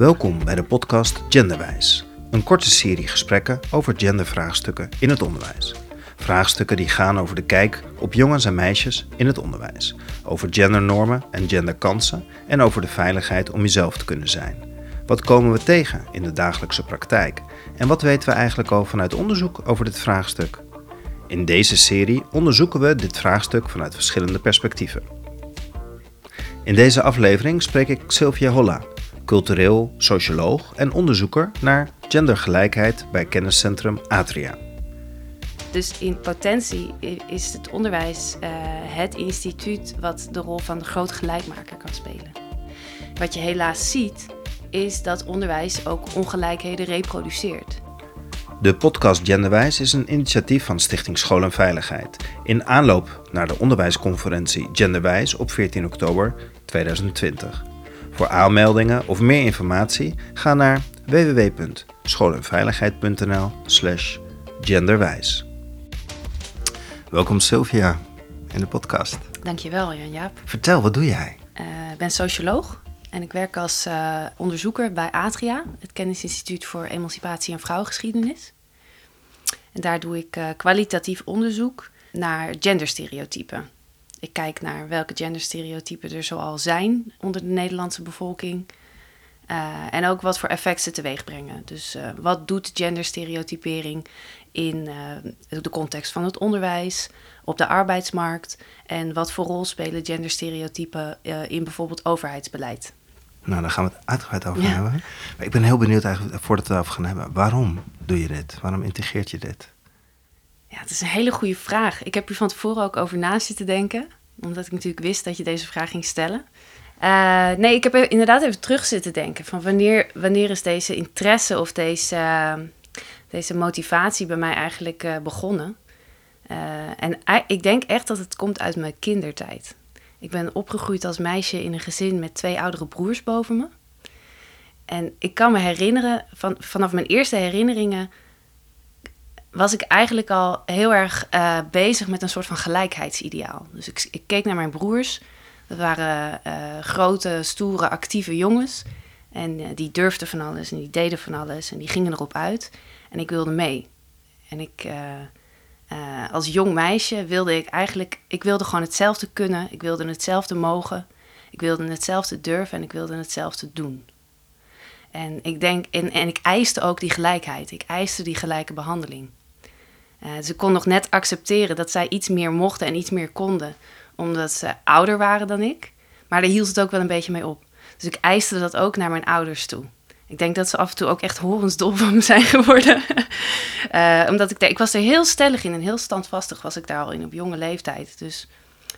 Welkom bij de podcast Genderwijs, een korte serie gesprekken over gendervraagstukken in het onderwijs. Vraagstukken die gaan over de kijk op jongens en meisjes in het onderwijs, over gendernormen en genderkansen en over de veiligheid om jezelf te kunnen zijn. Wat komen we tegen in de dagelijkse praktijk en wat weten we eigenlijk al vanuit onderzoek over dit vraagstuk? In deze serie onderzoeken we dit vraagstuk vanuit verschillende perspectieven. In deze aflevering spreek ik Sylvia Holla, cultureel socioloog en onderzoeker naar gendergelijkheid bij kenniscentrum Atria. Dus in potentie is het onderwijs uh, het instituut wat de rol van de groot gelijkmaker kan spelen. Wat je helaas ziet, is dat onderwijs ook ongelijkheden reproduceert. De podcast Genderwijs is een initiatief van Stichting School en Veiligheid in aanloop naar de onderwijsconferentie Genderwijs op 14 oktober 2020. Voor aanmeldingen of meer informatie ga naar www.schoolenveiligheid.nl/genderwijs. Welkom Sylvia in de podcast. Dankjewel Jan-Jaap. Vertel, wat doe jij? Eh, ik ben socioloog en ik werk als uh, onderzoeker bij Atria, het Kennisinstituut voor Emancipatie en Vrouwengeschiedenis. En daar doe ik uh, kwalitatief onderzoek naar genderstereotypen. Ik kijk naar welke genderstereotypen er zoal zijn onder de Nederlandse bevolking. Uh, en ook wat voor effect ze teweeg brengen. Dus uh, wat doet genderstereotypering in uh, de context van het onderwijs, op de arbeidsmarkt en wat voor rol spelen genderstereotypen in bijvoorbeeld overheidsbeleid? Nou, daar gaan we het uitgebreid over ja. hebben. Maar ik ben heel benieuwd eigenlijk, voordat we het over gaan hebben, waarom doe je dit? Waarom integreert je dit? Ja, het is een hele goede vraag. Ik heb hier van tevoren ook over na zitten denken, omdat ik natuurlijk wist dat je deze vraag ging stellen. Uh, nee, ik heb inderdaad even terug zitten denken van wanneer, wanneer is deze interesse of deze, deze motivatie bij mij eigenlijk uh, begonnen. en ik denk echt dat het komt uit mijn kindertijd. Ik ben opgegroeid als meisje in een gezin met twee oudere broers boven me. En ik kan me herinneren, van, vanaf mijn eerste herinneringen was ik eigenlijk al heel erg uh, bezig met een soort van gelijkheidsideaal. Dus ik, ik keek naar mijn broers. Dat waren uh, grote, stoere, actieve jongens. En uh, die durfden van alles en die deden van alles en die gingen erop uit. En ik wilde mee. En ik, als jong meisje wilde ik eigenlijk, ik wilde gewoon hetzelfde kunnen. Ik wilde hetzelfde mogen. Ik wilde hetzelfde durven en ik wilde hetzelfde doen. En ik denk, en, en ik eiste ook die gelijkheid. Ik eiste die gelijke behandeling. Uh, ze kon nog net accepteren dat zij iets meer mochten en iets meer konden, omdat ze ouder waren dan ik. Maar daar hield het ook wel een beetje mee op. Dus ik eiste dat ook naar mijn ouders toe. Ik denk dat ze af en toe ook echt horensdol van me zijn geworden. uh, omdat ik, ik was er heel stellig in en heel standvastig was ik daar al in op jonge leeftijd. Dus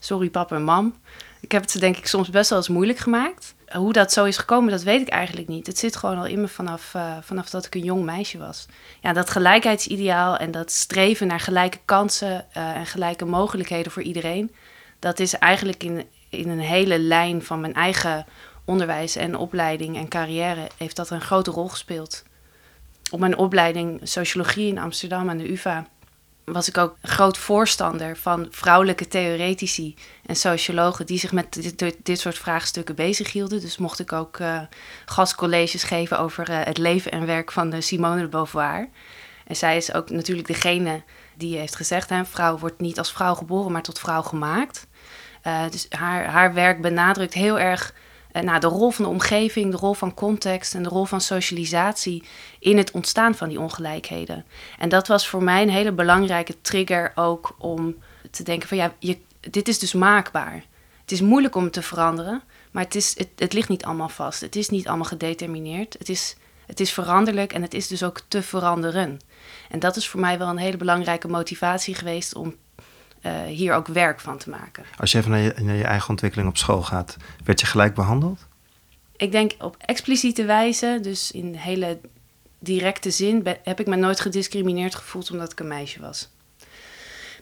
sorry papa en mam. Ik heb het ze denk ik soms best wel eens moeilijk gemaakt. Hoe dat zo is gekomen, dat weet ik eigenlijk niet. Het zit gewoon al in me vanaf, uh, vanaf dat ik een jong meisje was. Ja, dat gelijkheidsideaal en dat streven naar gelijke kansen uh, en gelijke mogelijkheden voor iedereen. Dat is eigenlijk in, in een hele lijn van mijn eigen onderwijs en opleiding en carrière heeft dat een grote rol gespeeld. Op mijn opleiding sociologie in Amsterdam aan de UvA was ik ook groot voorstander van vrouwelijke theoretici en sociologen die zich met dit, dit soort vraagstukken bezighielden. Dus mocht ik ook uh, gastcolleges geven over uh, het leven en werk van de Simone de Beauvoir. En zij is ook natuurlijk degene die heeft gezegd: hè, vrouw wordt niet als vrouw geboren, maar tot vrouw gemaakt. Dus haar, haar werk benadrukt heel erg nou, de rol van de omgeving, de rol van context en de rol van socialisatie in het ontstaan van die ongelijkheden. En dat was voor mij een hele belangrijke trigger ook om te denken van ja, dit is dus maakbaar. Het is moeilijk om te veranderen, maar het, is, het ligt niet allemaal vast. Het is niet allemaal gedetermineerd. Het is, het is veranderlijk en het is dus ook te veranderen. En dat is voor mij wel een hele belangrijke motivatie geweest om uh, hier ook werk van te maken. Als je even naar je, naar je, eigen ontwikkeling op school gaat, werd je gelijk behandeld? Ik denk op expliciete wijze, dus in hele directe zin, heb ik me nooit gediscrimineerd gevoeld omdat ik een meisje was.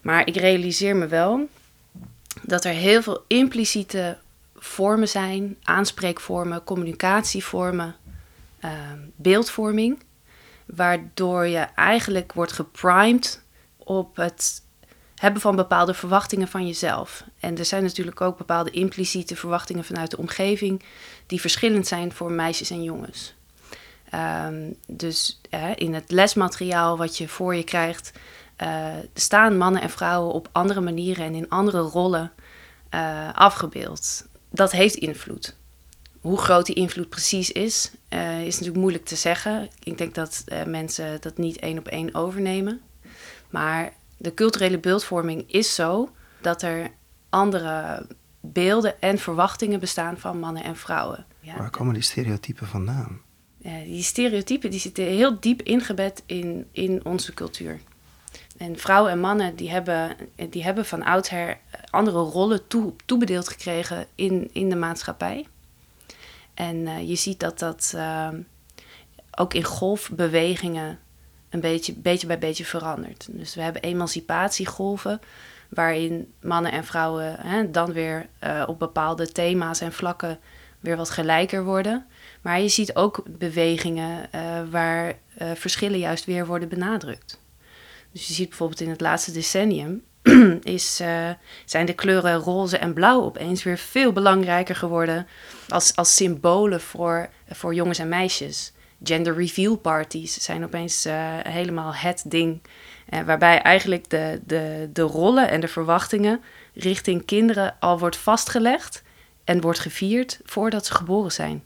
Maar ik realiseer me wel dat er heel veel impliciete vormen zijn, aanspreekvormen, communicatievormen, uh, beeldvorming, waardoor je eigenlijk wordt geprimed op het hebben van bepaalde verwachtingen van jezelf. En er zijn natuurlijk ook bepaalde impliciete verwachtingen vanuit de omgeving die verschillend zijn voor meisjes en jongens. Ehm, dus in het lesmateriaal wat je voor je krijgt, uh, staan mannen en vrouwen op andere manieren en in andere rollen uh, afgebeeld. Dat heeft invloed. Hoe groot die invloed precies is, uh, is natuurlijk moeilijk te zeggen. Ik denk dat mensen dat niet één op één overnemen. Maar de culturele beeldvorming is zo dat er andere beelden en verwachtingen bestaan van mannen en vrouwen. Ja, Waar komen die stereotypen vandaan? die stereotypen die zitten heel diep ingebed in, in onze cultuur. En vrouwen en mannen die hebben, die hebben van oudsher andere rollen toe, toebedeeld gekregen in, in de maatschappij. En uh, je ziet dat dat uh, ook in golfbewegingen een beetje, beetje bij beetje verandert. Dus we hebben emancipatiegolven, waarin mannen en vrouwen hè, dan weer uh, op bepaalde thema's en vlakken weer wat gelijker worden. Maar je ziet ook bewegingen waar verschillen juist weer worden benadrukt. Dus je ziet bijvoorbeeld in het laatste decennium is, zijn de kleuren roze en blauw opeens weer veel belangrijker geworden als, als symbolen voor, voor jongens en meisjes. Gender reveal parties zijn opeens uh, helemaal het ding. Uh, waarbij eigenlijk de, de, de rollen en de verwachtingen richting kinderen al wordt vastgelegd en wordt gevierd voordat ze geboren zijn.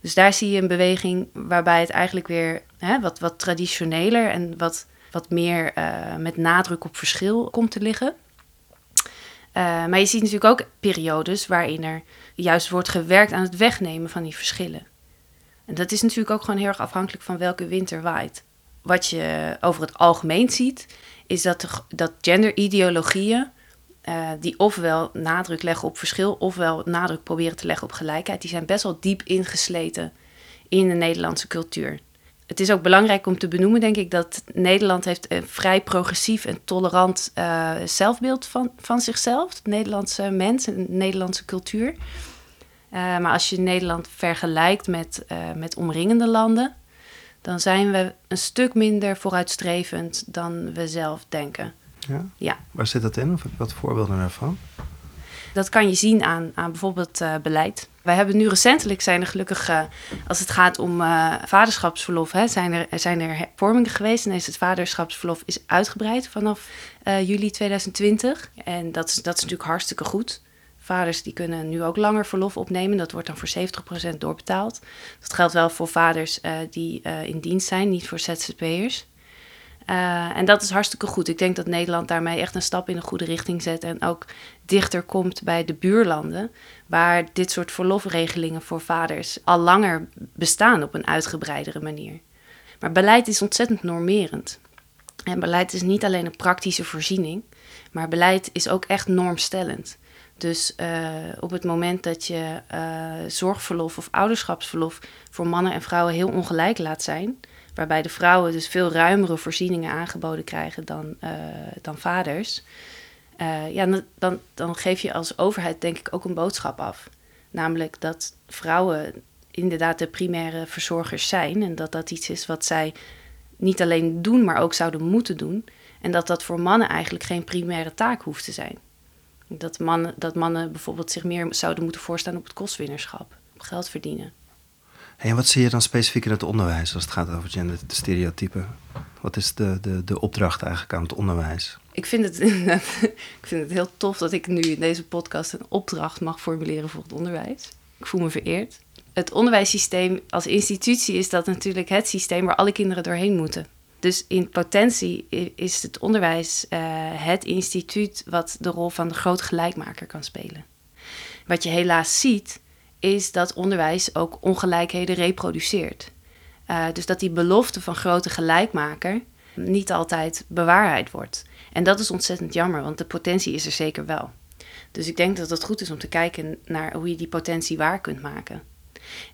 Dus daar zie je een beweging waarbij het eigenlijk weer hè, wat, wat traditioneler en wat wat meer uh, met nadruk op verschil komt te liggen. Maar je ziet natuurlijk ook periodes waarin er juist wordt gewerkt aan het wegnemen van die verschillen. En dat is natuurlijk ook gewoon heel erg afhankelijk van welke winter waait. Wat je over het algemeen ziet, is dat, dat genderideologieën, uh, die ofwel nadruk leggen op verschil, ofwel nadruk proberen te leggen op gelijkheid, die zijn best wel diep ingesleten in de Nederlandse cultuur het is ook belangrijk om te benoemen, denk ik, dat Nederland heeft een vrij progressief en tolerant uh, zelfbeeld van, van zichzelf. Het Nederlandse mens en de Nederlandse cultuur. Uh, maar als je Nederland vergelijkt met, uh, met omringende landen, dan zijn we een stuk minder vooruitstrevend dan we zelf denken. Ja? ja. Waar zit dat in? Of heb je wat voorbeelden daarvan? Dat kan je zien aan, aan bijvoorbeeld uh, beleid. Wij hebben nu recentelijk zijn er gelukkig, uh, als het gaat om uh, vaderschapsverlof, hè, zijn, er, zijn er hervormingen geweest. En is het vaderschapsverlof is uitgebreid vanaf juli 2020. En dat is, dat is natuurlijk hartstikke goed. Vaders die kunnen nu ook langer verlof opnemen. Dat wordt dan voor 70% doorbetaald. Dat geldt wel voor vaders die in dienst zijn, niet voor ZZP'ers. Uh, en dat is hartstikke goed. Ik denk dat Nederland daarmee echt een stap in de goede richting zet en ook dichter komt bij de buurlanden, waar dit soort verlofregelingen voor vaders al langer bestaan op een uitgebreidere manier. Maar beleid is ontzettend normerend. En beleid is niet alleen een praktische voorziening, maar beleid is ook echt normstellend. Dus uh, op het moment dat je uh, zorgverlof of ouderschapsverlof voor mannen en vrouwen heel ongelijk laat zijn, waarbij de vrouwen dus veel ruimere voorzieningen aangeboden krijgen dan, uh, dan vaders, ja, dan, dan geef je als overheid denk ik ook een boodschap af. Namelijk dat vrouwen inderdaad de primaire verzorgers zijn en dat dat iets is wat zij niet alleen doen, maar ook zouden moeten doen. En dat dat voor mannen eigenlijk geen primaire taak hoeft te zijn. Dat mannen, dat mannen bijvoorbeeld zich meer zouden moeten voorstaan op het kostwinnerschap, op geld verdienen. En wat zie je dan specifiek in het onderwijs als het gaat over genderstereotypen? Wat is de, de, de opdracht eigenlijk aan het onderwijs? Ik vind, het, ik vind het heel tof dat ik nu in deze podcast een opdracht mag formuleren voor het onderwijs. Ik voel me vereerd. Het onderwijssysteem als institutie is dat natuurlijk het systeem waar alle kinderen doorheen moeten. Dus in potentie is het onderwijs uh, het instituut wat de rol van de grote gelijkmaker kan spelen. Wat je helaas ziet, is dat onderwijs ook ongelijkheden reproduceert. Uh, dus dat die belofte van grote gelijkmaker niet altijd bewaarheid wordt. En dat is ontzettend jammer, want de potentie is er zeker wel. Dus ik denk dat het goed is om te kijken naar hoe je die potentie waar kunt maken.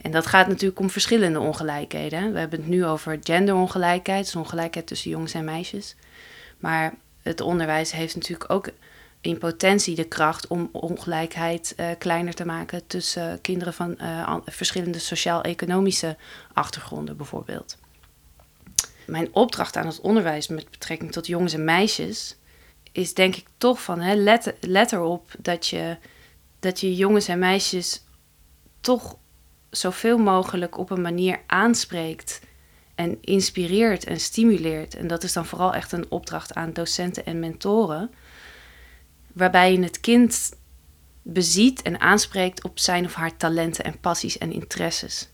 En dat gaat natuurlijk om verschillende ongelijkheden. We hebben het nu over genderongelijkheid, dus ongelijkheid tussen jongens en meisjes. Maar het onderwijs heeft natuurlijk ook in potentie de kracht om ongelijkheid uh, kleiner te maken tussen kinderen van uh, verschillende sociaal-economische achtergronden, bijvoorbeeld. Mijn opdracht aan het onderwijs met betrekking tot jongens en meisjes is denk ik toch van hè, let, let erop dat je, dat je jongens en meisjes toch zoveel mogelijk op een manier aanspreekt en inspireert en stimuleert. En dat is dan vooral echt een opdracht aan docenten en mentoren, waarbij je het kind beziet en aanspreekt op zijn of haar talenten en passies en interesses.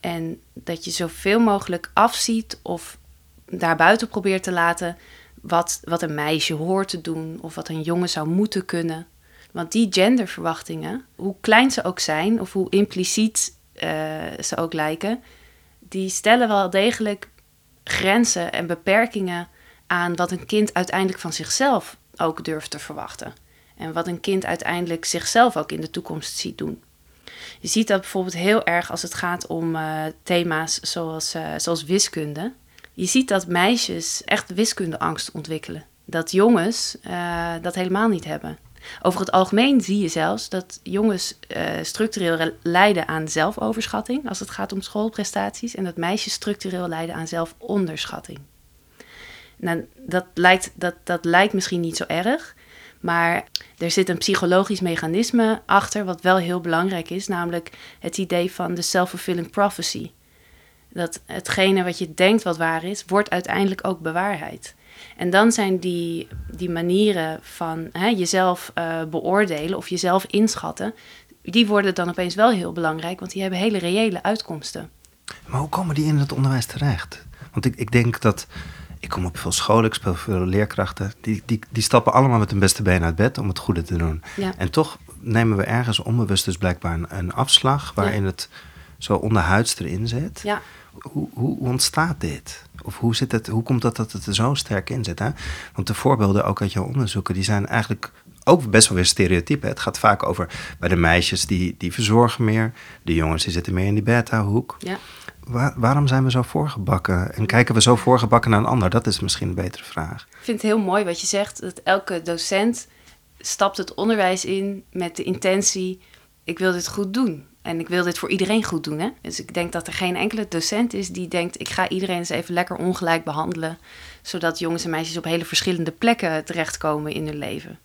En dat je zoveel mogelijk afziet of daarbuiten probeert te laten wat, wat een meisje hoort te doen of wat een jongen zou moeten kunnen. Want die genderverwachtingen, hoe klein ze ook zijn of hoe impliciet uh, ze ook lijken, die stellen wel degelijk grenzen en beperkingen aan wat een kind uiteindelijk van zichzelf ook durft te verwachten. En wat een kind uiteindelijk zichzelf ook in de toekomst ziet doen. Je ziet dat bijvoorbeeld heel erg als het gaat om uh, thema's zoals, uh, zoals wiskunde. Je ziet dat meisjes echt wiskundeangst ontwikkelen. Dat jongens dat helemaal niet hebben. Over het algemeen zie je zelfs dat jongens structureel lijden aan zelfoverschatting als het gaat om schoolprestaties. En dat meisjes structureel lijden aan zelfonderschatting. Nou, dat lijkt, dat, dat lijkt misschien niet zo erg. Maar er zit een psychologisch mechanisme achter, wat wel heel belangrijk is, namelijk het idee van de self-fulfilling prophecy. Dat hetgene wat je denkt wat waar is, wordt uiteindelijk ook bewaarheid. En dan zijn die, die manieren van hè, jezelf uh, beoordelen of jezelf inschatten, die worden dan opeens wel heel belangrijk, want die hebben hele reële uitkomsten. Maar hoe komen die in het onderwijs terecht? Want ik, ik denk dat ik kom op veel scholen, ik speel veel leerkrachten. Die, die, die stappen allemaal met hun beste been uit bed om het goede te doen. Ja. En toch nemen we ergens onbewust dus blijkbaar een, een afslag waarin het zo onderhuids erin zit. Ja. Hoe, hoe ontstaat dit? Of hoe, zit het, hoe komt dat dat het er zo sterk in zit? Hè? Want de voorbeelden ook uit jouw onderzoeken, die zijn eigenlijk ook best wel weer stereotypen. Het gaat vaak over bij de meisjes die, die verzorgen meer. De jongens die zitten meer in die beta-hoek. Ja waarom zijn we zo voorgebakken? En kijken we zo voorgebakken naar een ander? Dat is misschien een betere vraag. Ik vind het heel mooi wat je zegt. Dat elke docent stapt het onderwijs in met de intentie... ik wil dit goed doen. En ik wil dit voor iedereen goed doen. Hè? Dus ik denk dat er geen enkele docent is die denkt... ik ga iedereen eens even lekker ongelijk behandelen... zodat jongens en meisjes op hele verschillende plekken terechtkomen in hun leven.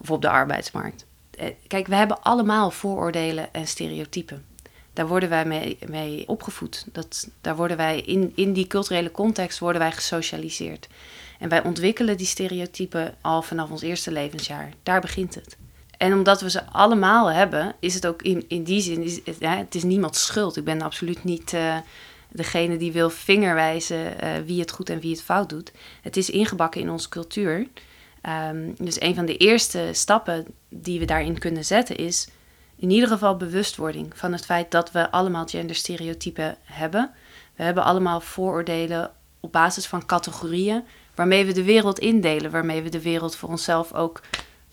Of op de arbeidsmarkt. Eh, kijk, we hebben allemaal vooroordelen en stereotypen daar worden wij mee, mee opgevoed. Dat, daar worden wij in, in die culturele context worden wij gesocialiseerd. En wij ontwikkelen die stereotypen al vanaf ons eerste levensjaar. Daar begint het. En omdat we ze allemaal hebben, is het ook in, in die zin, is, het, het is niemands schuld. Ik ben absoluut niet uh, degene die wil vingerwijzen uh, wie het goed en wie het fout doet. Het is ingebakken in onze cultuur. Um, dus een van de eerste stappen die we daarin kunnen zetten is in ieder geval bewustwording van het feit dat we allemaal genderstereotypen hebben. We hebben allemaal vooroordelen op basis van categorieën waarmee we de wereld indelen, waarmee we de wereld voor onszelf ook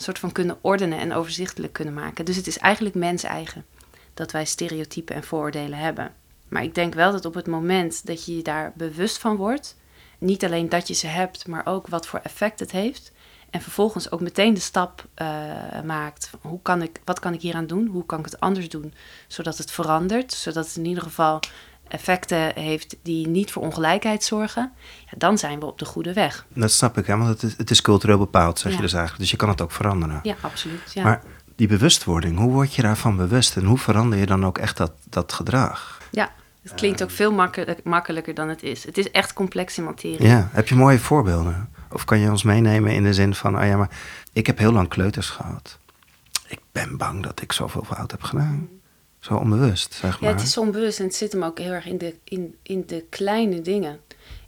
soort van kunnen ordenen en overzichtelijk kunnen maken. Dus het is eigenlijk mens-eigen dat wij stereotypen en vooroordelen hebben. Maar ik denk wel dat op het moment dat je je daar bewust van wordt, niet alleen dat je ze hebt, maar ook wat voor effect het heeft, en vervolgens ook meteen de stap uh, maakt. Hoe kan ik, wat kan ik hieraan doen? Hoe kan ik het anders doen? Zodat het verandert. Zodat het in ieder geval effecten heeft die niet voor ongelijkheid zorgen. Ja, dan zijn we op de goede weg. Dat snap ik, hè? want het is, het is cultureel bepaald, zeg je dus eigenlijk. Dus je kan het ook veranderen. Ja, absoluut. Ja. Maar die bewustwording, hoe word je daarvan bewust? En hoe verander je dan ook echt dat, dat gedrag? Ja, het klinkt ook veel makkelijk, makkelijker dan het is. Het is echt complexe materie. Ja, heb je mooie voorbeelden? Of kan je ons meenemen in de zin van, oh ja, maar ik heb heel lang kleuters gehad. Ik ben bang dat ik zoveel fout heb gedaan. Zo onbewust, zeg maar. Ja, het is onbewust en het zit hem ook heel erg in de, in, in de kleine dingen.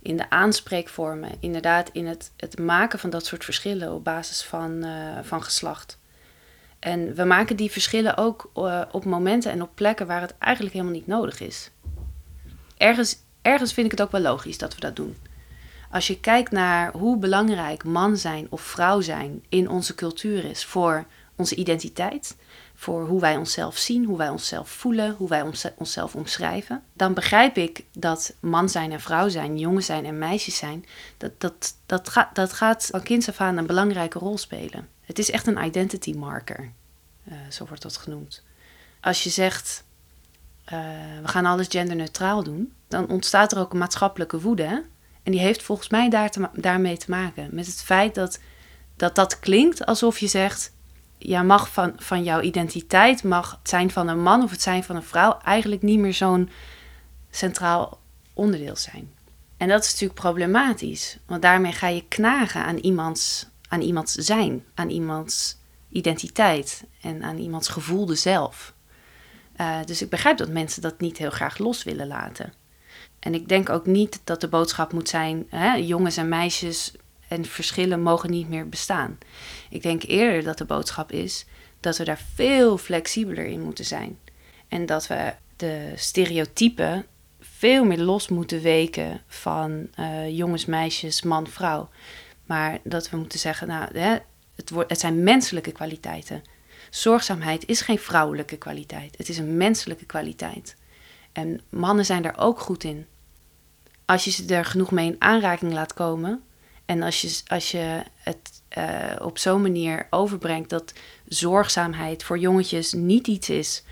In de aanspreekvormen. Inderdaad, in het, het maken van dat soort verschillen op basis van, uh, van geslacht. En we maken die verschillen ook uh, op momenten en op plekken waar het eigenlijk helemaal niet nodig is. Ergens, ergens vind ik het ook wel logisch dat we dat doen. Als je kijkt naar hoe belangrijk man zijn of vrouw zijn in onze cultuur is voor onze identiteit, voor hoe wij onszelf zien, hoe wij onszelf voelen, hoe wij onszelf omschrijven, dan begrijp ik dat man zijn en vrouw zijn, jongen zijn en meisjes zijn, dat, dat, dat, gaat, dat gaat van kinds af aan een belangrijke rol spelen. Het is echt een identity marker, uh, zo wordt dat genoemd. Als je zegt, uh, we gaan alles genderneutraal doen, dan ontstaat er ook een maatschappelijke woede. En die heeft volgens mij daar te, daarmee te maken. Met het feit dat, dat dat klinkt alsof je zegt... ja, mag van, van jouw identiteit, mag het zijn van een man of het zijn van een vrouw... eigenlijk niet meer zo'n centraal onderdeel zijn. En dat is natuurlijk problematisch, want daarmee ga je knagen aan iemands, aan iemands zijn, aan iemands identiteit en aan iemands gevoelde zelf. Uh, dus ik begrijp dat mensen dat niet heel graag los willen laten. En ik denk ook niet dat de boodschap moet zijn: hè, jongens en meisjes en verschillen mogen niet meer bestaan. Ik denk eerder dat de boodschap is dat we daar veel flexibeler in moeten zijn. En dat we de stereotypen veel meer los moeten weken van uh, jongens, meisjes, man, vrouw. Maar dat we moeten zeggen, nou, hè, het, het zijn menselijke kwaliteiten. Zorgzaamheid is geen vrouwelijke kwaliteit. Het is een menselijke kwaliteit. En mannen zijn daar ook goed in. Als je ze er genoeg mee in aanraking laat komen. En als je, als je het uh, op zo'n manier overbrengt dat zorgzaamheid voor jongetjes niet iets is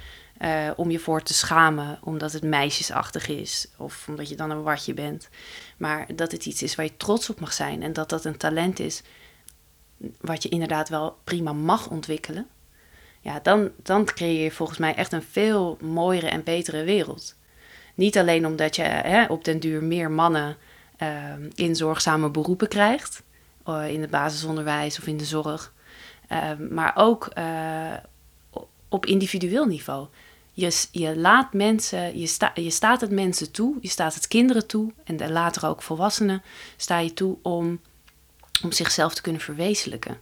uh, om je voor te schamen, omdat het meisjesachtig is of omdat je dan een watje bent. Maar dat het iets is waar je trots op mag zijn en dat dat een talent is wat je inderdaad wel prima mag ontwikkelen. Ja, dan, dan creëer je volgens mij echt een veel mooiere en betere wereld. Niet alleen omdat je hè, op den duur meer mannen in zorgzame beroepen krijgt, uh, in het basisonderwijs of in de zorg, uh, maar ook uh, op individueel niveau. Je, je laat mensen, je, je staat het mensen toe, je staat het kinderen toe en later ook volwassenen, sta je toe om, om zichzelf te kunnen verwezenlijken.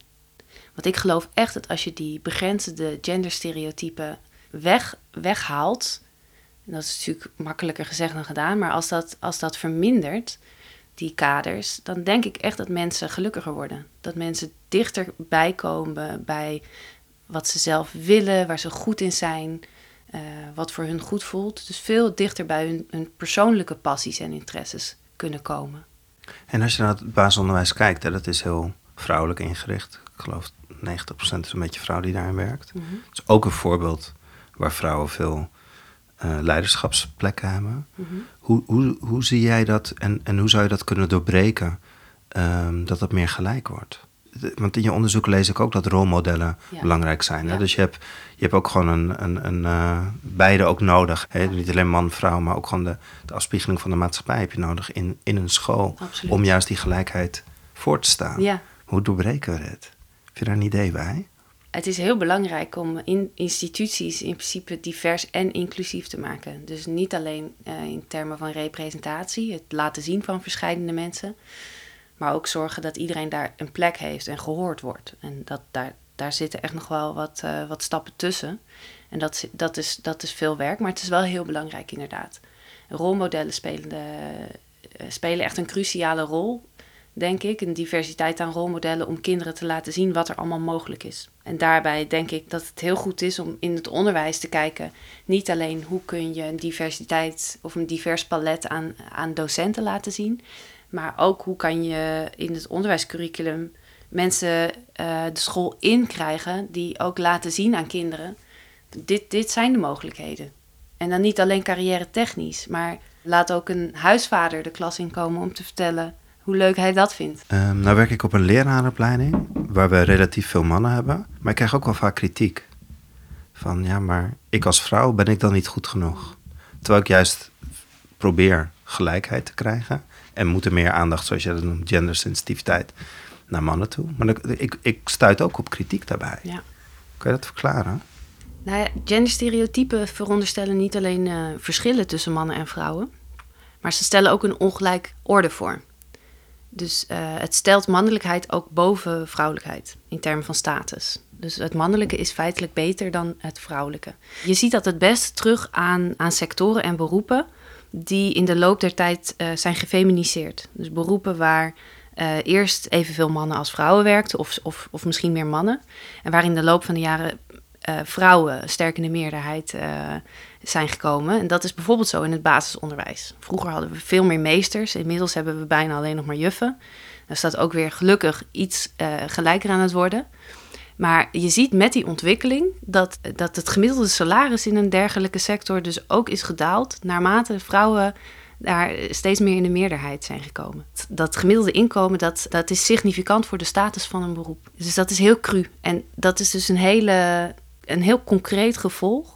Want ik geloof echt dat als je die begrenzende genderstereotypen weg, weghaalt, en dat is natuurlijk makkelijker gezegd dan gedaan, maar als dat, als dat vermindert, die kaders, dan denk ik echt dat mensen gelukkiger worden. Dat mensen dichterbij komen bij wat ze zelf willen, waar ze goed in zijn, uh, wat voor hun goed voelt. Dus veel dichter bij hun, hun, persoonlijke passies en interesses kunnen komen. En als je naar het basisonderwijs kijkt, hè, dat is heel vrouwelijk ingericht. Ik geloof 90% is een beetje vrouw die daarin werkt. Het mm is ook een voorbeeld waar vrouwen veel uh, leiderschapsplekken hebben. Mm -hmm. hoe, hoe, hoe zie jij dat en, en hoe zou je dat kunnen doorbreken um, dat het meer gelijk wordt? want in je onderzoek lees ik ook dat rolmodellen ja. belangrijk zijn. Hè? Dus je hebt, je hebt ook gewoon een, een, een uh, beide ook nodig. Hè? Niet alleen man, vrouw, maar ook gewoon de, de afspiegeling van de maatschappij heb je nodig in, in een school. Absoluut. Om juist die gelijkheid voor te staan. Hoe doorbreken we dit? Heb je daar een idee bij? Het is heel belangrijk om in instituties in principe divers en inclusief te maken. Dus niet alleen uh, in termen van representatie, het laten zien van verschillende mensen. Maar ook zorgen dat iedereen daar een plek heeft en gehoord wordt. En dat, daar, daar zitten echt nog wel wat, uh, wat stappen tussen. En dat, dat, is, dat is veel werk, maar het is wel heel belangrijk inderdaad. Rolmodellen spelen, de, uh, spelen echt een cruciale rol, denk ik. Een diversiteit aan rolmodellen om kinderen te laten zien wat er allemaal mogelijk is. En daarbij denk ik dat het heel goed is om in het onderwijs te kijken. Niet alleen hoe kun je een diversiteit of een divers palet aan, aan docenten laten zien. Maar ook hoe kan je in het onderwijscurriculum mensen uh, de school inkrijgen die ook laten zien aan kinderen. Dit, dit zijn de mogelijkheden. En dan niet alleen carrière technisch, maar laat ook een huisvader de klas inkomen om te vertellen hoe leuk hij dat vindt. Um, nou werk ik op een lerarenopleiding waar we relatief veel mannen hebben. Maar ik krijg ook wel vaak kritiek. Van ja, maar ik als vrouw ben ik dan niet goed genoeg? Terwijl ik juist probeer gelijkheid te krijgen. En moet er meer aandacht, zoals je dat noemt, gendersensitiviteit, naar mannen toe. Maar ik, ik stuit ook op kritiek daarbij. Ja. Kan je dat verklaren? Nou ja, genderstereotypen veronderstellen niet alleen uh, verschillen tussen mannen en vrouwen, maar ze stellen ook een ongelijk orde voor. Dus uh, het stelt mannelijkheid ook boven vrouwelijkheid in termen van status. Dus het mannelijke is feitelijk beter dan het vrouwelijke. Je ziet dat het best terug aan, aan sectoren en beroepen die in de loop der tijd uh, zijn gefeminiseerd. Dus beroepen waar uh, eerst evenveel mannen als vrouwen werkten, of, of, of misschien meer mannen. En waar in de loop van de jaren vrouwen sterk in de meerderheid zijn gekomen. En dat is bijvoorbeeld zo in het basisonderwijs. Vroeger hadden we veel meer meesters, inmiddels hebben we bijna alleen nog maar juffen. Daar staat ook weer gelukkig iets gelijker aan het worden. Maar je ziet met die ontwikkeling dat, dat het gemiddelde salaris in een dergelijke sector dus ook is gedaald naarmate vrouwen daar steeds meer in de meerderheid zijn gekomen. Dat gemiddelde inkomen, dat, dat is significant voor de status van een beroep. Dus dat is heel cru. En dat is dus een, hele, een heel concreet gevolg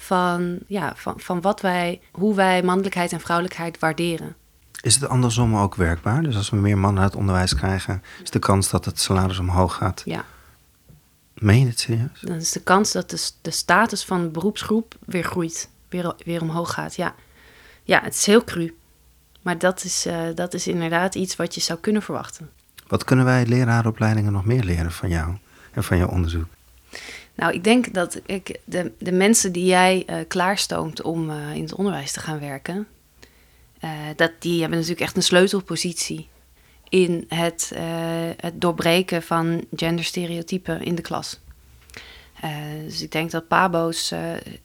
van, ja, van, van wat wij, hoe wij mannelijkheid en vrouwelijkheid waarderen. Is het andersom ook werkbaar? Dus als we meer mannen uit het onderwijs krijgen, is de kans dat het salaris omhoog gaat? Ja. Meen je het serieus? Dan is de kans dat de, de status van de beroepsgroep weer groeit, weer, weer omhoog gaat. Ja. ja, het is heel cru. Maar dat is, uh, dat is inderdaad iets wat je zou kunnen verwachten. Wat kunnen wij lerarenopleidingen nog meer leren van jou en van jouw onderzoek? Nou, ik denk dat ik de, de mensen die jij uh, klaarstoomt om uh, in het onderwijs te gaan werken, uh, dat die hebben natuurlijk echt een sleutelpositie in het, het doorbreken van genderstereotypen in de klas. dus ik denk dat pabo's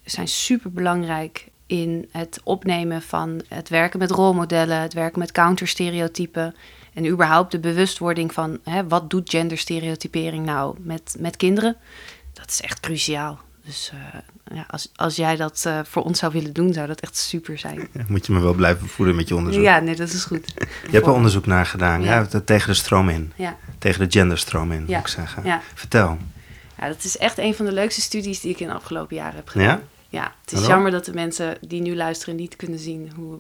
zijn super belangrijk in het opnemen van het werken met rolmodellen, het werken met counterstereotypen en überhaupt de bewustwording van hè, wat doet genderstereotypering nou met, met kinderen dat is echt cruciaal. Dus uh, ja, als, als jij dat uh, voor ons zou willen doen, zou dat echt super zijn. Ja, moet je me wel blijven voeden met je onderzoek. Ja, nee, dat is goed. je hebt er onderzoek naar gedaan, ja. ja. tegen de stroom in. Ja. Tegen de genderstroom in, moet ik zeggen. Vertel. Ja, dat is echt een van de leukste studies die ik in de afgelopen jaren heb gedaan. Ja? Ja, het is jammer dat de mensen die nu luisteren niet kunnen zien hoe,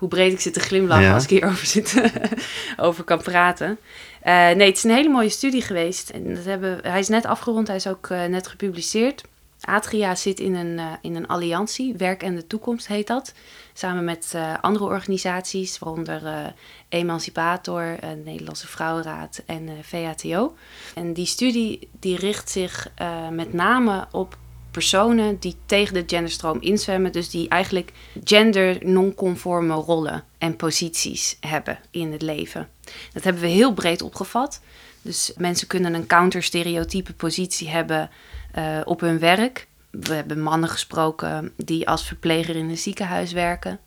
hoe breed ik zit te glimlachen als ik hierover zit, over kan praten. Uh, nee, het is een hele mooie studie geweest. En dat hebben, hij is net afgerond, hij is ook uh, net gepubliceerd. Atria zit in een, uh, in een alliantie, Werk en de Toekomst heet dat. Samen met andere organisaties, waaronder Emancipator, Nederlandse Vrouwenraad en VATO. En die studie die richt zich met name op personen die tegen de genderstroom inzwemmen. Dus die eigenlijk gender-nonconforme rollen en posities hebben in het leven. Dat hebben we heel breed opgevat. Dus mensen kunnen een counterstereotype positie hebben uh, op hun werk. We hebben mannen gesproken die als verpleger in een ziekenhuis werken.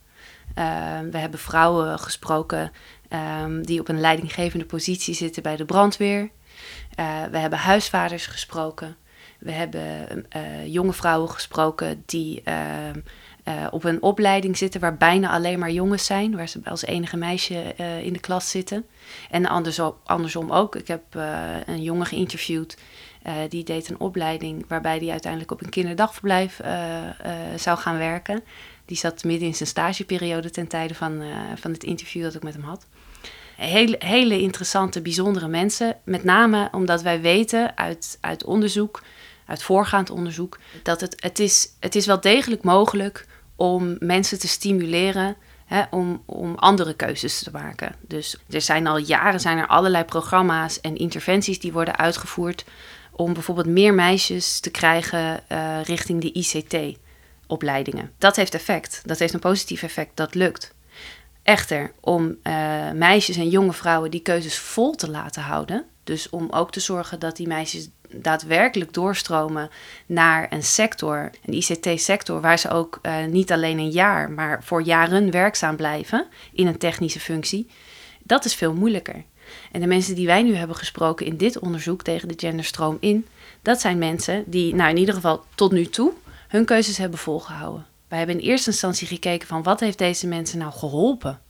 Uh, we hebben vrouwen gesproken um, die op een leidinggevende positie zitten bij de brandweer. Uh, we hebben huisvaders gesproken. We hebben uh, jonge vrouwen gesproken die uh, uh, op een opleiding zitten waar bijna alleen maar jongens zijn, waar ze als enige meisje in de klas zitten. En andersom, andersom ook. Ik heb een jongen geïnterviewd die deed een opleiding waarbij hij uiteindelijk op een kinderdagverblijf zou gaan werken. Die zat midden in zijn stageperiode ten tijde van, van het interview dat ik met hem had. Hele, hele interessante, bijzondere mensen. Met name omdat wij weten uit, uit onderzoek uit voorgaand onderzoek, dat het, het, is, het is wel degelijk mogelijk om mensen te stimuleren hè, om, om andere keuzes te maken. Dus er zijn al jaren zijn er allerlei programma's en interventies die worden uitgevoerd om bijvoorbeeld meer meisjes te krijgen uh, richting de ICT-opleidingen. Dat heeft effect. Dat heeft een positief effect. Dat lukt. Echter, om uh, meisjes en jonge vrouwen die keuzes vol te laten houden, dus om ook te zorgen dat die meisjes daadwerkelijk doorstromen naar een sector, een ICT-sector, waar ze ook uh, niet alleen een jaar, maar voor jaren werkzaam blijven in een technische functie, dat is veel moeilijker. En de mensen die wij nu hebben gesproken in dit onderzoek tegen de genderstroom in, dat zijn mensen die, nou in ieder geval tot nu toe, hun keuzes hebben volgehouden. Wij hebben in eerste instantie gekeken van wat heeft deze mensen nou geholpen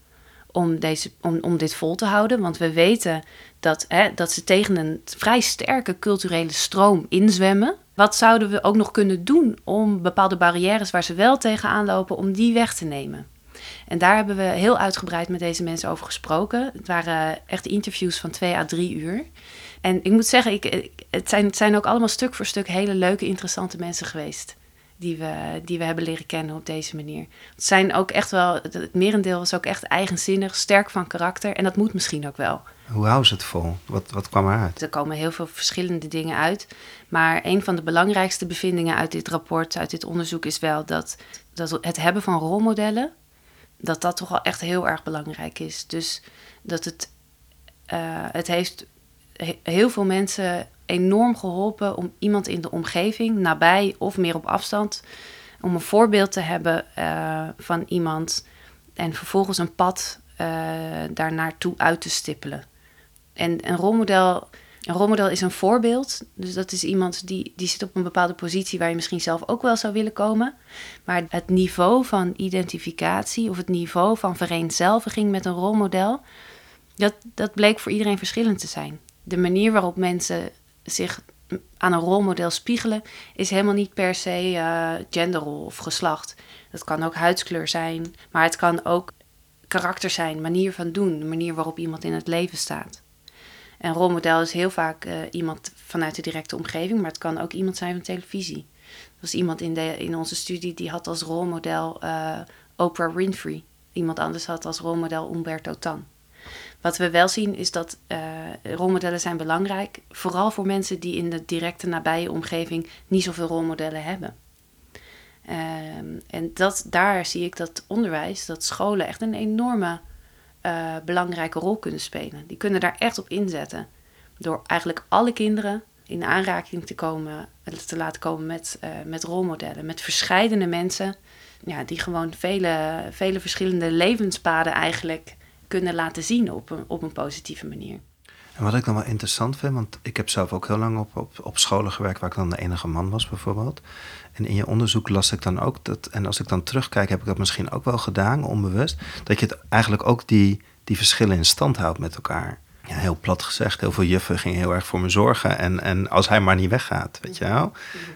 om, deze, om, om dit vol te houden. Want we weten dat, hè, dat ze tegen een vrij sterke culturele stroom inzwemmen. Wat zouden we ook nog kunnen doen om bepaalde barrières waar ze wel tegenaan lopen, om die weg te nemen? En daar hebben we heel uitgebreid met deze mensen over gesproken. Het waren echt interviews van twee à drie uur. En ik moet zeggen, ik, het, zijn, het zijn ook allemaal stuk voor stuk hele leuke, interessante mensen geweest die we, die we hebben leren kennen op deze manier. Het zijn ook echt wel, het merendeel is ook echt eigenzinnig, sterk van karakter en dat moet misschien ook wel. Hoe houden ze het vol? Wat, wat kwam eruit? Er komen heel veel verschillende dingen uit. Maar een van de belangrijkste bevindingen uit dit rapport, uit dit onderzoek, is wel dat, dat het hebben van rolmodellen, dat dat toch wel echt heel erg belangrijk is. Dus dat het, uh, het heeft heel veel mensen enorm geholpen om iemand in de omgeving, nabij of meer op afstand, om een voorbeeld te hebben uh, van iemand en vervolgens een pad uh, daar naartoe uit te stippelen. En een rolmodel, een rolmodel is een voorbeeld. Dus dat is iemand die, die zit op een bepaalde positie waar je misschien zelf ook wel zou willen komen. Maar het niveau van identificatie of het niveau van vereenzelviging met een rolmodel, dat, dat bleek voor iedereen verschillend te zijn. De manier waarop mensen zich aan een rolmodel spiegelen is helemaal niet per se uh, genderrol of geslacht. Dat kan ook huidskleur zijn, maar het kan ook karakter zijn, manier van doen, de manier waarop iemand in het leven staat. Een rolmodel is heel vaak uh, iemand vanuit de directe omgeving, maar het kan ook iemand zijn van televisie. Er was iemand in, de, in onze studie die had als rolmodel uh, Oprah Winfrey. Iemand anders had als rolmodel Umberto Tan. Wat we wel zien is dat uh, rolmodellen zijn belangrijk, vooral voor mensen die in de directe nabije omgeving niet zoveel rolmodellen hebben. Um, en dat, daar zie ik dat onderwijs, dat scholen echt een enorme uh, belangrijke rol kunnen spelen. Die kunnen daar echt op inzetten. Door eigenlijk alle kinderen in aanraking te, komen, te laten komen met, met rolmodellen. Met verscheidene mensen ja, die gewoon vele, vele verschillende levenspaden eigenlijk kunnen laten zien op een, op een positieve manier. En wat ik dan wel interessant vind, want ik heb zelf ook heel lang op, op, op scholen gewerkt waar ik dan de enige man was bijvoorbeeld. En in je onderzoek las ik dan ook dat, en als ik dan terugkijk, heb ik dat misschien ook wel gedaan, onbewust, dat je het eigenlijk ook die, die verschillen in stand houdt met elkaar. Ja, heel plat gezegd, heel veel juffen gingen heel erg voor me zorgen. En, en als hij maar niet weggaat, weet je wel.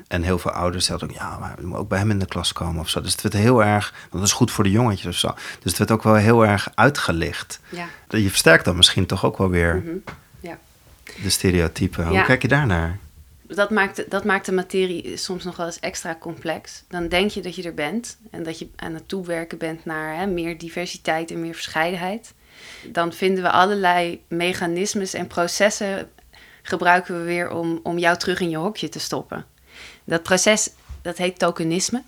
En heel veel ouders zeiden ook, ja, maar we moeten ook bij hem in de klas komen of zo. Dus het werd heel erg, dat is goed voor de jongetjes of zo. Dus het werd ook wel heel erg uitgelicht. Ja. Je versterkt dan misschien toch ook wel weer mm ja. de stereotypen. Hoe kijk je daarnaar? dat maakt, dat maakt de materie soms nog wel eens extra complex. Dan denk je dat je er bent en dat je aan het toewerken bent naar hè, meer diversiteit en meer verscheidenheid. Dan vinden we allerlei mechanismes en processen gebruiken we weer om, om jou terug in je hokje te stoppen. Dat proces, dat heet tokenisme.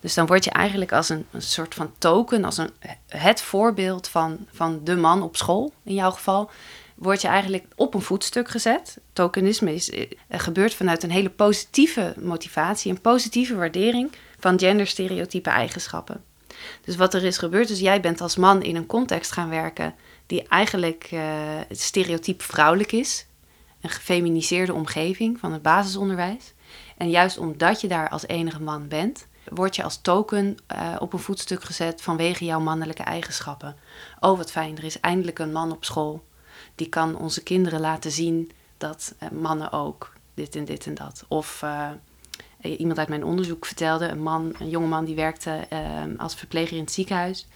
Dus dan word je eigenlijk als een, een soort van token, als een, het voorbeeld van, van de man op school in jouw geval, word je eigenlijk op een voetstuk gezet. Tokenisme is, eh, gebeurt vanuit een hele positieve motivatie, een positieve waardering van genderstereotype eigenschappen. Dus wat er is gebeurd, is jij bent als man in een context gaan werken die eigenlijk uh, stereotyp vrouwelijk is. Een gefeminiseerde omgeving van het basisonderwijs. En juist omdat je daar als enige man bent, word je als token uh, op een voetstuk gezet vanwege jouw mannelijke eigenschappen. Oh, wat fijn, er is eindelijk een man op school die kan onze kinderen laten zien dat uh, mannen ook dit en dit en dat. Of iemand uit mijn onderzoek vertelde, een man, een jongeman die werkte uh, als verpleger in het ziekenhuis.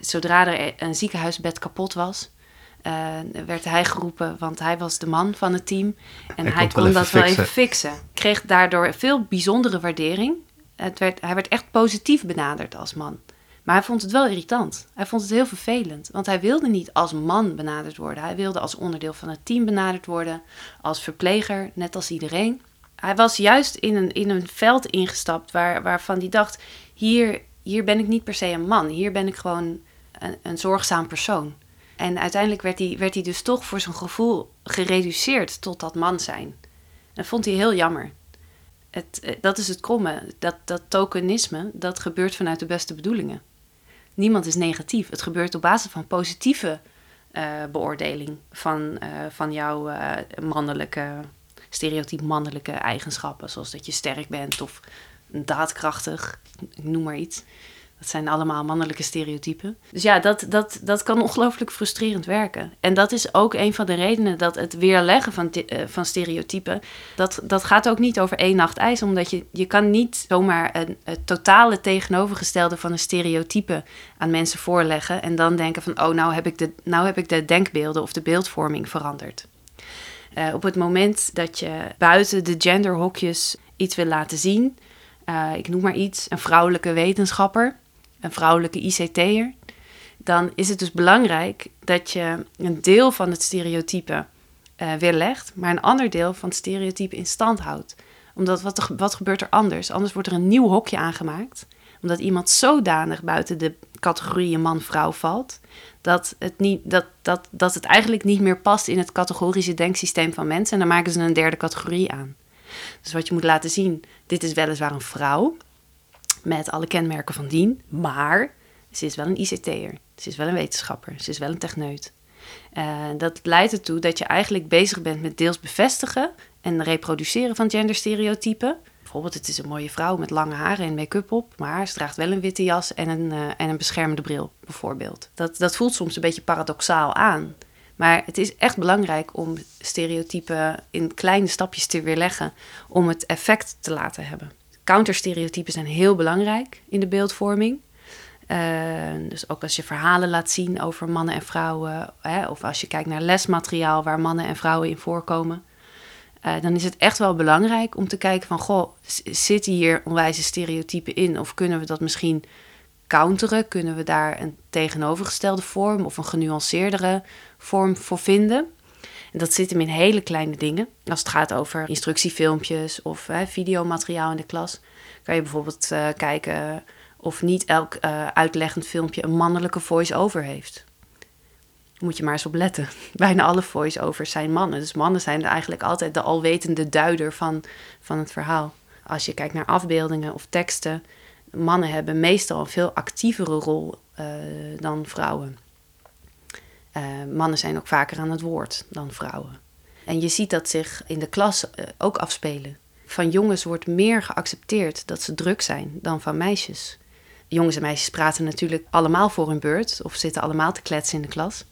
Zodra er een ziekenhuisbed kapot was, werd hij geroepen, want hij was de man van het team. En hij, hij kon dat wel even fixen. Kreeg daardoor veel bijzondere waardering. Het werd, hij werd echt positief benaderd als man. Maar hij vond het wel irritant. Hij vond het heel vervelend. Want hij wilde niet als man benaderd worden. Hij wilde als onderdeel van het team benaderd worden. Als verpleger, net als iedereen. Hij was juist in een, in een veld ingestapt waar, waarvan hij dacht: hier, hier ben ik niet per se een man. Hier ben ik gewoon een, een zorgzaam persoon. En uiteindelijk werd hij, werd hij dus toch voor zijn gevoel gereduceerd tot dat man zijn. Dat vond hij heel jammer. Het, eh, dat is het kromme. Dat, dat tokenisme, dat gebeurt vanuit de beste bedoelingen niemand is negatief. Het gebeurt op basis van positieve uh, beoordeling van, uh, van jouw mannelijke, stereotyp mannelijke eigenschappen. Zoals dat je sterk bent of daadkrachtig, noem maar iets. Dat zijn allemaal mannelijke stereotypen. Dus ja, dat, dat, dat kan ongelooflijk frustrerend werken. En dat is ook een van de redenen dat het weerleggen van, uh, van stereotypen... Dat, dat gaat ook niet over één nacht ijs. Omdat je, je kan niet zomaar een, totale tegenovergestelde van een stereotype aan mensen voorleggen... en dan denken van, oh, nou heb ik de, nou heb ik de denkbeelden of de beeldvorming veranderd. Uh, op het moment dat je buiten de genderhokjes iets wil laten zien... Uh, ik noem maar iets, een vrouwelijke wetenschapper een vrouwelijke ICT'er, dan is het dus belangrijk dat je een deel van het stereotype uh, weerlegt, maar een ander deel van het stereotype in stand houdt. Omdat wat, wat gebeurt er anders? Anders wordt er een nieuw hokje aangemaakt, omdat iemand zodanig buiten de categorieën man-vrouw valt, dat het, niet, dat, dat, dat het eigenlijk niet meer past in het categorische denksysteem van mensen. En dan maken ze een derde categorie aan. Dus wat je moet laten zien, dit is weliswaar een vrouw, met alle kenmerken van dien. Maar ze is wel een ICT'er. Ze is wel een wetenschapper. Ze is wel een techneut. Uh, dat leidt ertoe dat je eigenlijk bezig bent met deels bevestigen en reproduceren van genderstereotypen. Bijvoorbeeld, het is een mooie vrouw met lange haren en make-up op, maar ze draagt wel een witte jas en een, uh, en een beschermende bril, bijvoorbeeld. Dat, dat voelt soms een beetje paradoxaal aan. Maar het is echt belangrijk om stereotypen in kleine stapjes te weerleggen om het effect te laten hebben. Counterstereotypen zijn heel belangrijk in de beeldvorming. Uh, dus ook als je verhalen laat zien over mannen en vrouwen, hè, of als je kijkt naar lesmateriaal waar mannen en vrouwen in voorkomen, uh, dan is het echt wel belangrijk om te kijken van, goh, zitten hier onwijze stereotypen in? Of kunnen we dat misschien counteren? Kunnen we daar een tegenovergestelde vorm of een genuanceerdere vorm voor vinden? En dat zit hem in hele kleine dingen. Als het gaat over instructiefilmpjes of videomateriaal in de klas, kan je bijvoorbeeld uh, kijken of niet elk uh, uitleggend filmpje een mannelijke voice-over heeft. Moet je maar eens op letten. Bijna alle voice-overs zijn mannen. Dus mannen zijn eigenlijk altijd de alwetende duider van, van het verhaal. Als je kijkt naar afbeeldingen of teksten, mannen hebben meestal een veel actievere rol uh, dan vrouwen. Uh, mannen zijn ook vaker aan het woord dan vrouwen. En je ziet dat zich in de klas uh, ook afspelen. Van jongens wordt meer geaccepteerd dat ze druk zijn dan van meisjes. Jongens en meisjes praten natuurlijk allemaal voor hun beurt of zitten allemaal te kletsen in de klas.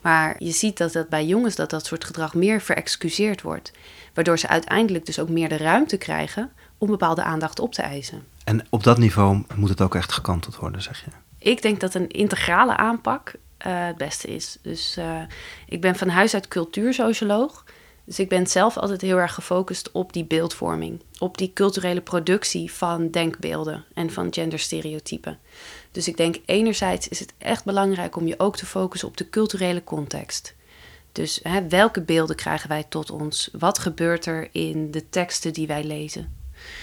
Maar je ziet dat dat bij jongens dat dat soort gedrag meer verexcuseerd wordt. Waardoor ze uiteindelijk dus ook meer de ruimte krijgen om bepaalde aandacht op te eisen. En op dat niveau moet het ook echt gekanteld worden, zeg je? Ik denk dat een integrale aanpak uh, het beste is. Dus uh, ik ben van huis uit cultuursocioloog. Dus ik ben zelf altijd heel erg gefocust op die beeldvorming, op die culturele productie van denkbeelden en van genderstereotypen. Dus ik denk enerzijds is het echt belangrijk om je ook te focussen op de culturele context. Dus hè, welke beelden krijgen wij tot ons? Wat gebeurt er in de teksten die wij lezen?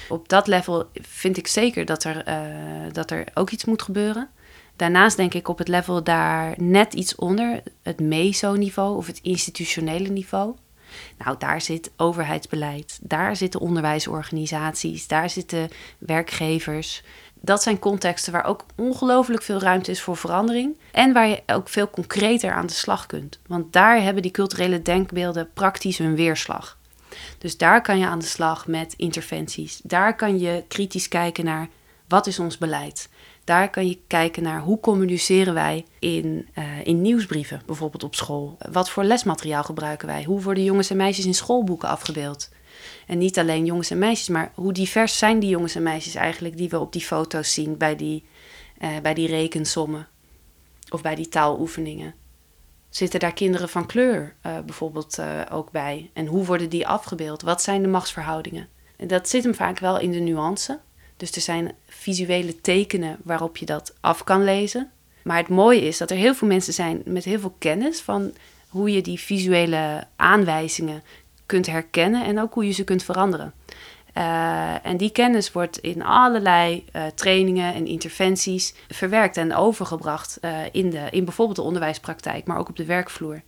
Op dat level vind ik zeker dat er, uh, dat er ook iets moet gebeuren. Daarnaast denk ik op het level daar net iets onder, het meso-niveau of het institutionele niveau. Nou, daar zit overheidsbeleid, daar zitten onderwijsorganisaties, daar zitten werkgevers. Dat zijn contexten waar ook ongelooflijk veel ruimte is voor verandering en waar je ook veel concreter aan de slag kunt. Want daar hebben die culturele denkbeelden praktisch hun weerslag. Dus daar kan je aan de slag met interventies. Daar kan je kritisch kijken naar wat is ons beleid. Daar kan je kijken naar hoe communiceren wij in, uh, in nieuwsbrieven, bijvoorbeeld op school. Wat voor lesmateriaal gebruiken wij? Hoe worden jongens en meisjes in schoolboeken afgebeeld? En niet alleen jongens en meisjes, maar hoe divers zijn die jongens en meisjes eigenlijk die we op die foto's zien bij die, uh, bij die rekensommen of bij die taaloefeningen? Zitten daar kinderen van kleur uh, bijvoorbeeld ook bij? En hoe worden die afgebeeld? Wat zijn de machtsverhoudingen? En dat zit hem vaak wel in de nuance. Dus er zijn visuele tekenen waarop je dat af kan lezen. Maar het mooie is dat er heel veel mensen zijn met heel veel kennis van hoe je die visuele aanwijzingen kunt herkennen en ook hoe je ze kunt veranderen. Uh, en die kennis wordt in allerlei uh, trainingen en interventies verwerkt en overgebracht uh, in, de, in bijvoorbeeld de onderwijspraktijk, maar ook op de werkvloer.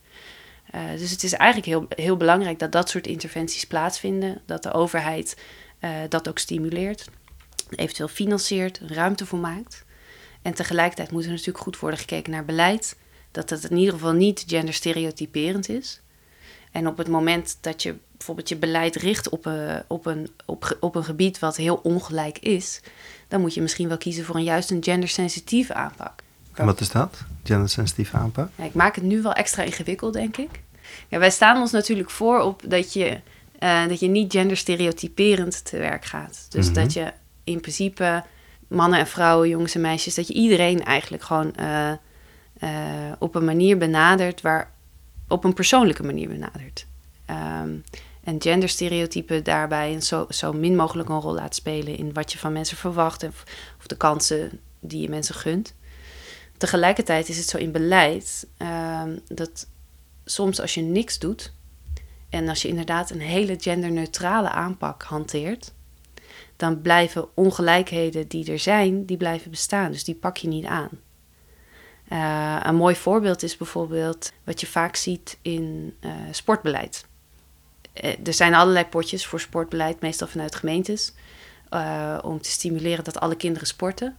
dus het is eigenlijk heel, heel belangrijk dat dat soort interventies plaatsvinden, dat de overheid dat ook stimuleert eventueel financiert, ruimte voor maakt. En tegelijkertijd moet er natuurlijk goed worden gekeken naar beleid. Dat het in ieder geval niet genderstereotyperend is. En op het moment dat je bijvoorbeeld je beleid richt op een, op, een, op, op een gebied wat heel ongelijk is, dan moet je misschien wel kiezen voor een juist een gendersensitieve aanpak. En wat is dat, gendersensitieve aanpak? Ja, ik maak het nu wel extra ingewikkeld, denk ik. Ja, wij staan ons natuurlijk voor op dat je, uh, dat je niet genderstereotyperend te werk gaat. Dus Mhm. dat je in principe mannen en vrouwen, jongens en meisjes, dat je iedereen eigenlijk gewoon uh, uh, op een manier benadert waar op een persoonlijke manier benadert. Um, en genderstereotypen daarbij zo, zo min mogelijk een rol laat spelen in wat je van mensen verwacht of, of de kansen die je mensen gunt. Tegelijkertijd is het zo in beleid um, dat soms als je niks doet en als je inderdaad een hele genderneutrale aanpak hanteert, dan blijven ongelijkheden die er zijn, die blijven bestaan. Dus die pak je niet aan. Uh, een mooi voorbeeld is bijvoorbeeld wat je vaak ziet in uh, sportbeleid. Uh, er zijn allerlei potjes voor sportbeleid, meestal vanuit gemeentes, om te stimuleren dat alle kinderen sporten.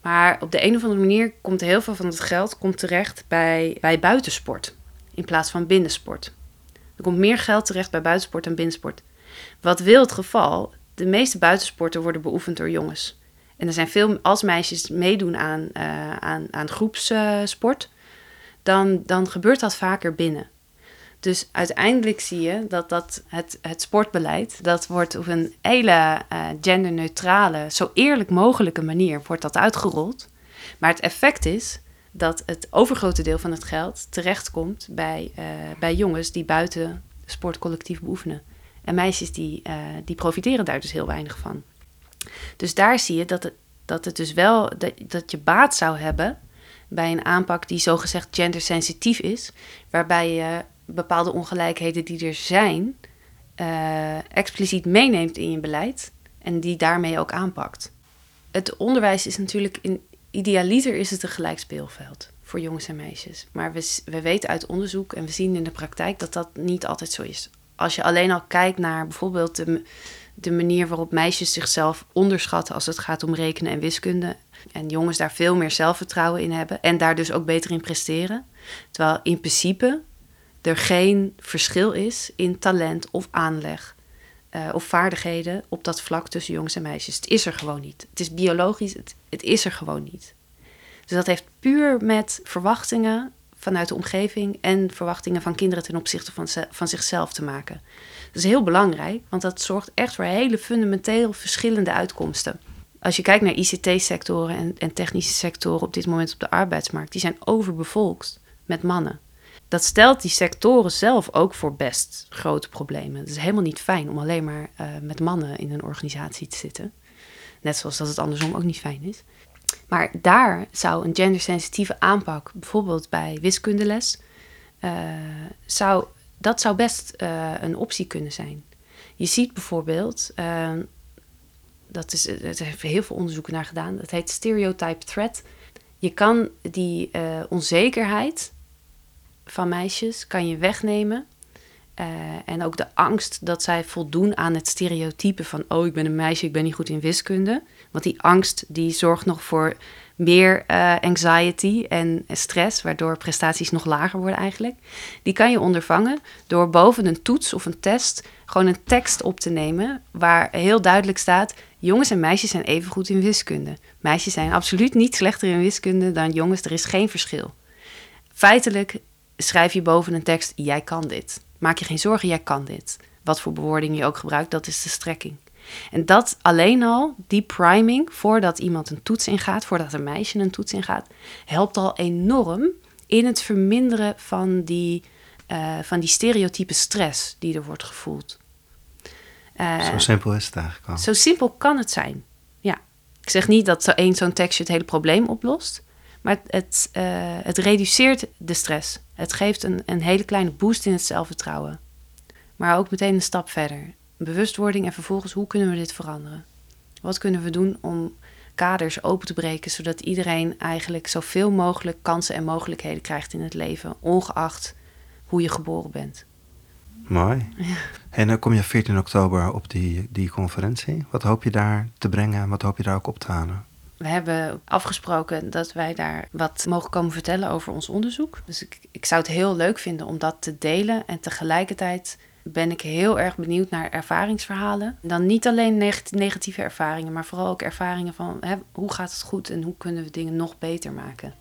Maar op de een of andere manier komt heel veel van het geld komt terecht bij, bij buitensport in plaats van binnensport. Er komt meer geld terecht bij buitensport dan binnensport. Wat wil het geval? De meeste buitensporten worden beoefend door jongens. En er zijn veel, als meisjes meedoen aan, uh, aan, aan groepssport, dan, dan gebeurt dat vaker binnen. Dus uiteindelijk zie je dat, dat het, het sportbeleid, dat wordt op een hele uh, genderneutrale, zo eerlijk mogelijke manier, wordt dat uitgerold. Maar het effect is dat het overgrote deel van het geld terechtkomt bij, uh, bij jongens die buiten sportcollectief beoefenen. En meisjes die, uh, die profiteren daar dus heel weinig van. Dus daar zie je dat het, dat het dus wel, dat, dat je baat zou hebben bij een aanpak die zogezegd gendersensitief is, waarbij je bepaalde ongelijkheden die er zijn, uh, expliciet meeneemt in je beleid en die daarmee ook aanpakt. Het onderwijs is natuurlijk, in, idealiter is het een gelijk speelveld voor jongens en meisjes. Maar we, we weten uit onderzoek en we zien in de praktijk dat dat niet altijd zo is. Als je alleen al kijkt naar bijvoorbeeld de, de manier waarop meisjes zichzelf onderschatten als het gaat om rekenen en wiskunde. En jongens daar veel meer zelfvertrouwen in hebben en daar dus ook beter in presteren. Terwijl in principe er geen verschil is in talent of aanleg uh, of vaardigheden op dat vlak tussen jongens en meisjes. Het is er gewoon niet. Het is biologisch, het is er gewoon niet. Dus dat heeft puur met verwachtingen vanuit de omgeving en verwachtingen van kinderen ten opzichte van, van zichzelf te maken. Dat is heel belangrijk, want dat zorgt echt voor hele fundamenteel verschillende uitkomsten. Als je kijkt naar ICT-sectoren en, en technische sectoren op dit moment op de arbeidsmarkt, die zijn overbevolkt met mannen. Dat stelt die sectoren zelf ook voor best grote problemen. Het is helemaal niet fijn om alleen maar uh, met mannen in een organisatie te zitten. Net zoals dat het andersom ook niet fijn is. Maar daar zou een gendersensitieve aanpak, bijvoorbeeld bij wiskundeles, uh, zou, dat zou best uh, een optie kunnen zijn. Je ziet bijvoorbeeld, uh, dat is, er zijn heel veel onderzoeken naar gedaan, dat heet stereotype threat. Je kan die onzekerheid van meisjes kan je wegnemen. Uh, en ook de angst dat zij voldoen aan het stereotype van... oh, ik ben een meisje, ik ben niet goed in wiskunde. Want die angst die zorgt nog voor meer uh, anxiety en stress... waardoor prestaties nog lager worden eigenlijk. Die kan je ondervangen door boven een toets of een test... gewoon een tekst op te nemen waar heel duidelijk staat... jongens en meisjes zijn even goed in wiskunde. Meisjes zijn absoluut niet slechter in wiskunde dan jongens, er is geen verschil. Feitelijk schrijf je boven een tekst: Jij kan dit. Maak je geen zorgen, jij kan dit. Wat voor bewoording je ook gebruikt, dat is de strekking. En dat alleen al, die priming, voordat iemand een toets ingaat, voordat een meisje een toets ingaat, helpt al enorm in het verminderen van die, uh, van die stereotype stress die er wordt gevoeld. Uh, zo simpel is het eigenlijk al. Zo simpel kan het zijn. Ja. Ik zeg niet dat zo één zo'n tekstje het hele probleem oplost. Maar het, uh, het reduceert de stress. Het geeft een, een hele kleine boost in het zelfvertrouwen. Maar ook meteen een stap verder. Bewustwording en vervolgens hoe kunnen we dit veranderen? Wat kunnen we doen om kaders open te breken, zodat iedereen eigenlijk zoveel mogelijk kansen en mogelijkheden krijgt in het leven, ongeacht hoe je geboren bent. Mooi. Ja. En dan kom je 14 oktober op die, die conferentie. Wat hoop je daar te brengen en wat hoop je daar ook op te halen? We hebben afgesproken dat wij daar wat mogen komen vertellen over ons onderzoek. Dus ik, ik zou het heel leuk vinden om dat te delen. En tegelijkertijd ben ik heel erg benieuwd naar ervaringsverhalen. Dan niet alleen negatieve ervaringen, maar vooral ook ervaringen van hè, hoe gaat het goed en hoe kunnen we dingen nog beter maken.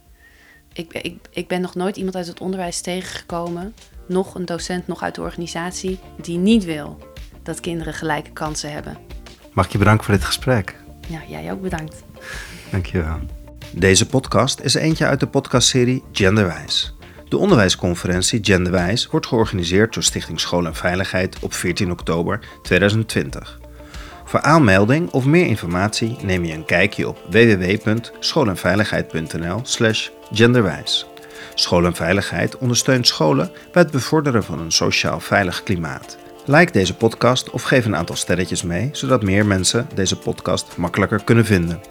Ik, ik, ik ben nog nooit iemand uit het onderwijs tegengekomen, nog een docent, nog uit de organisatie, die niet wil dat kinderen gelijke kansen hebben. Mag ik je bedanken voor dit gesprek? Ja, jij ook bedankt. Dankjewel. Deze podcast is eentje uit de podcastserie Genderwijs. De onderwijsconferentie Genderwijs wordt georganiseerd door Stichting School en Veiligheid op 14 oktober 2020. Voor aanmelding of meer informatie neem je een kijkje op www.schoolenveiligheid.nl/slash genderwijs. School en Veiligheid ondersteunt scholen bij het bevorderen van een sociaal veilig klimaat. Like deze podcast of geef een aantal sterretjes mee, zodat meer mensen deze podcast makkelijker kunnen vinden.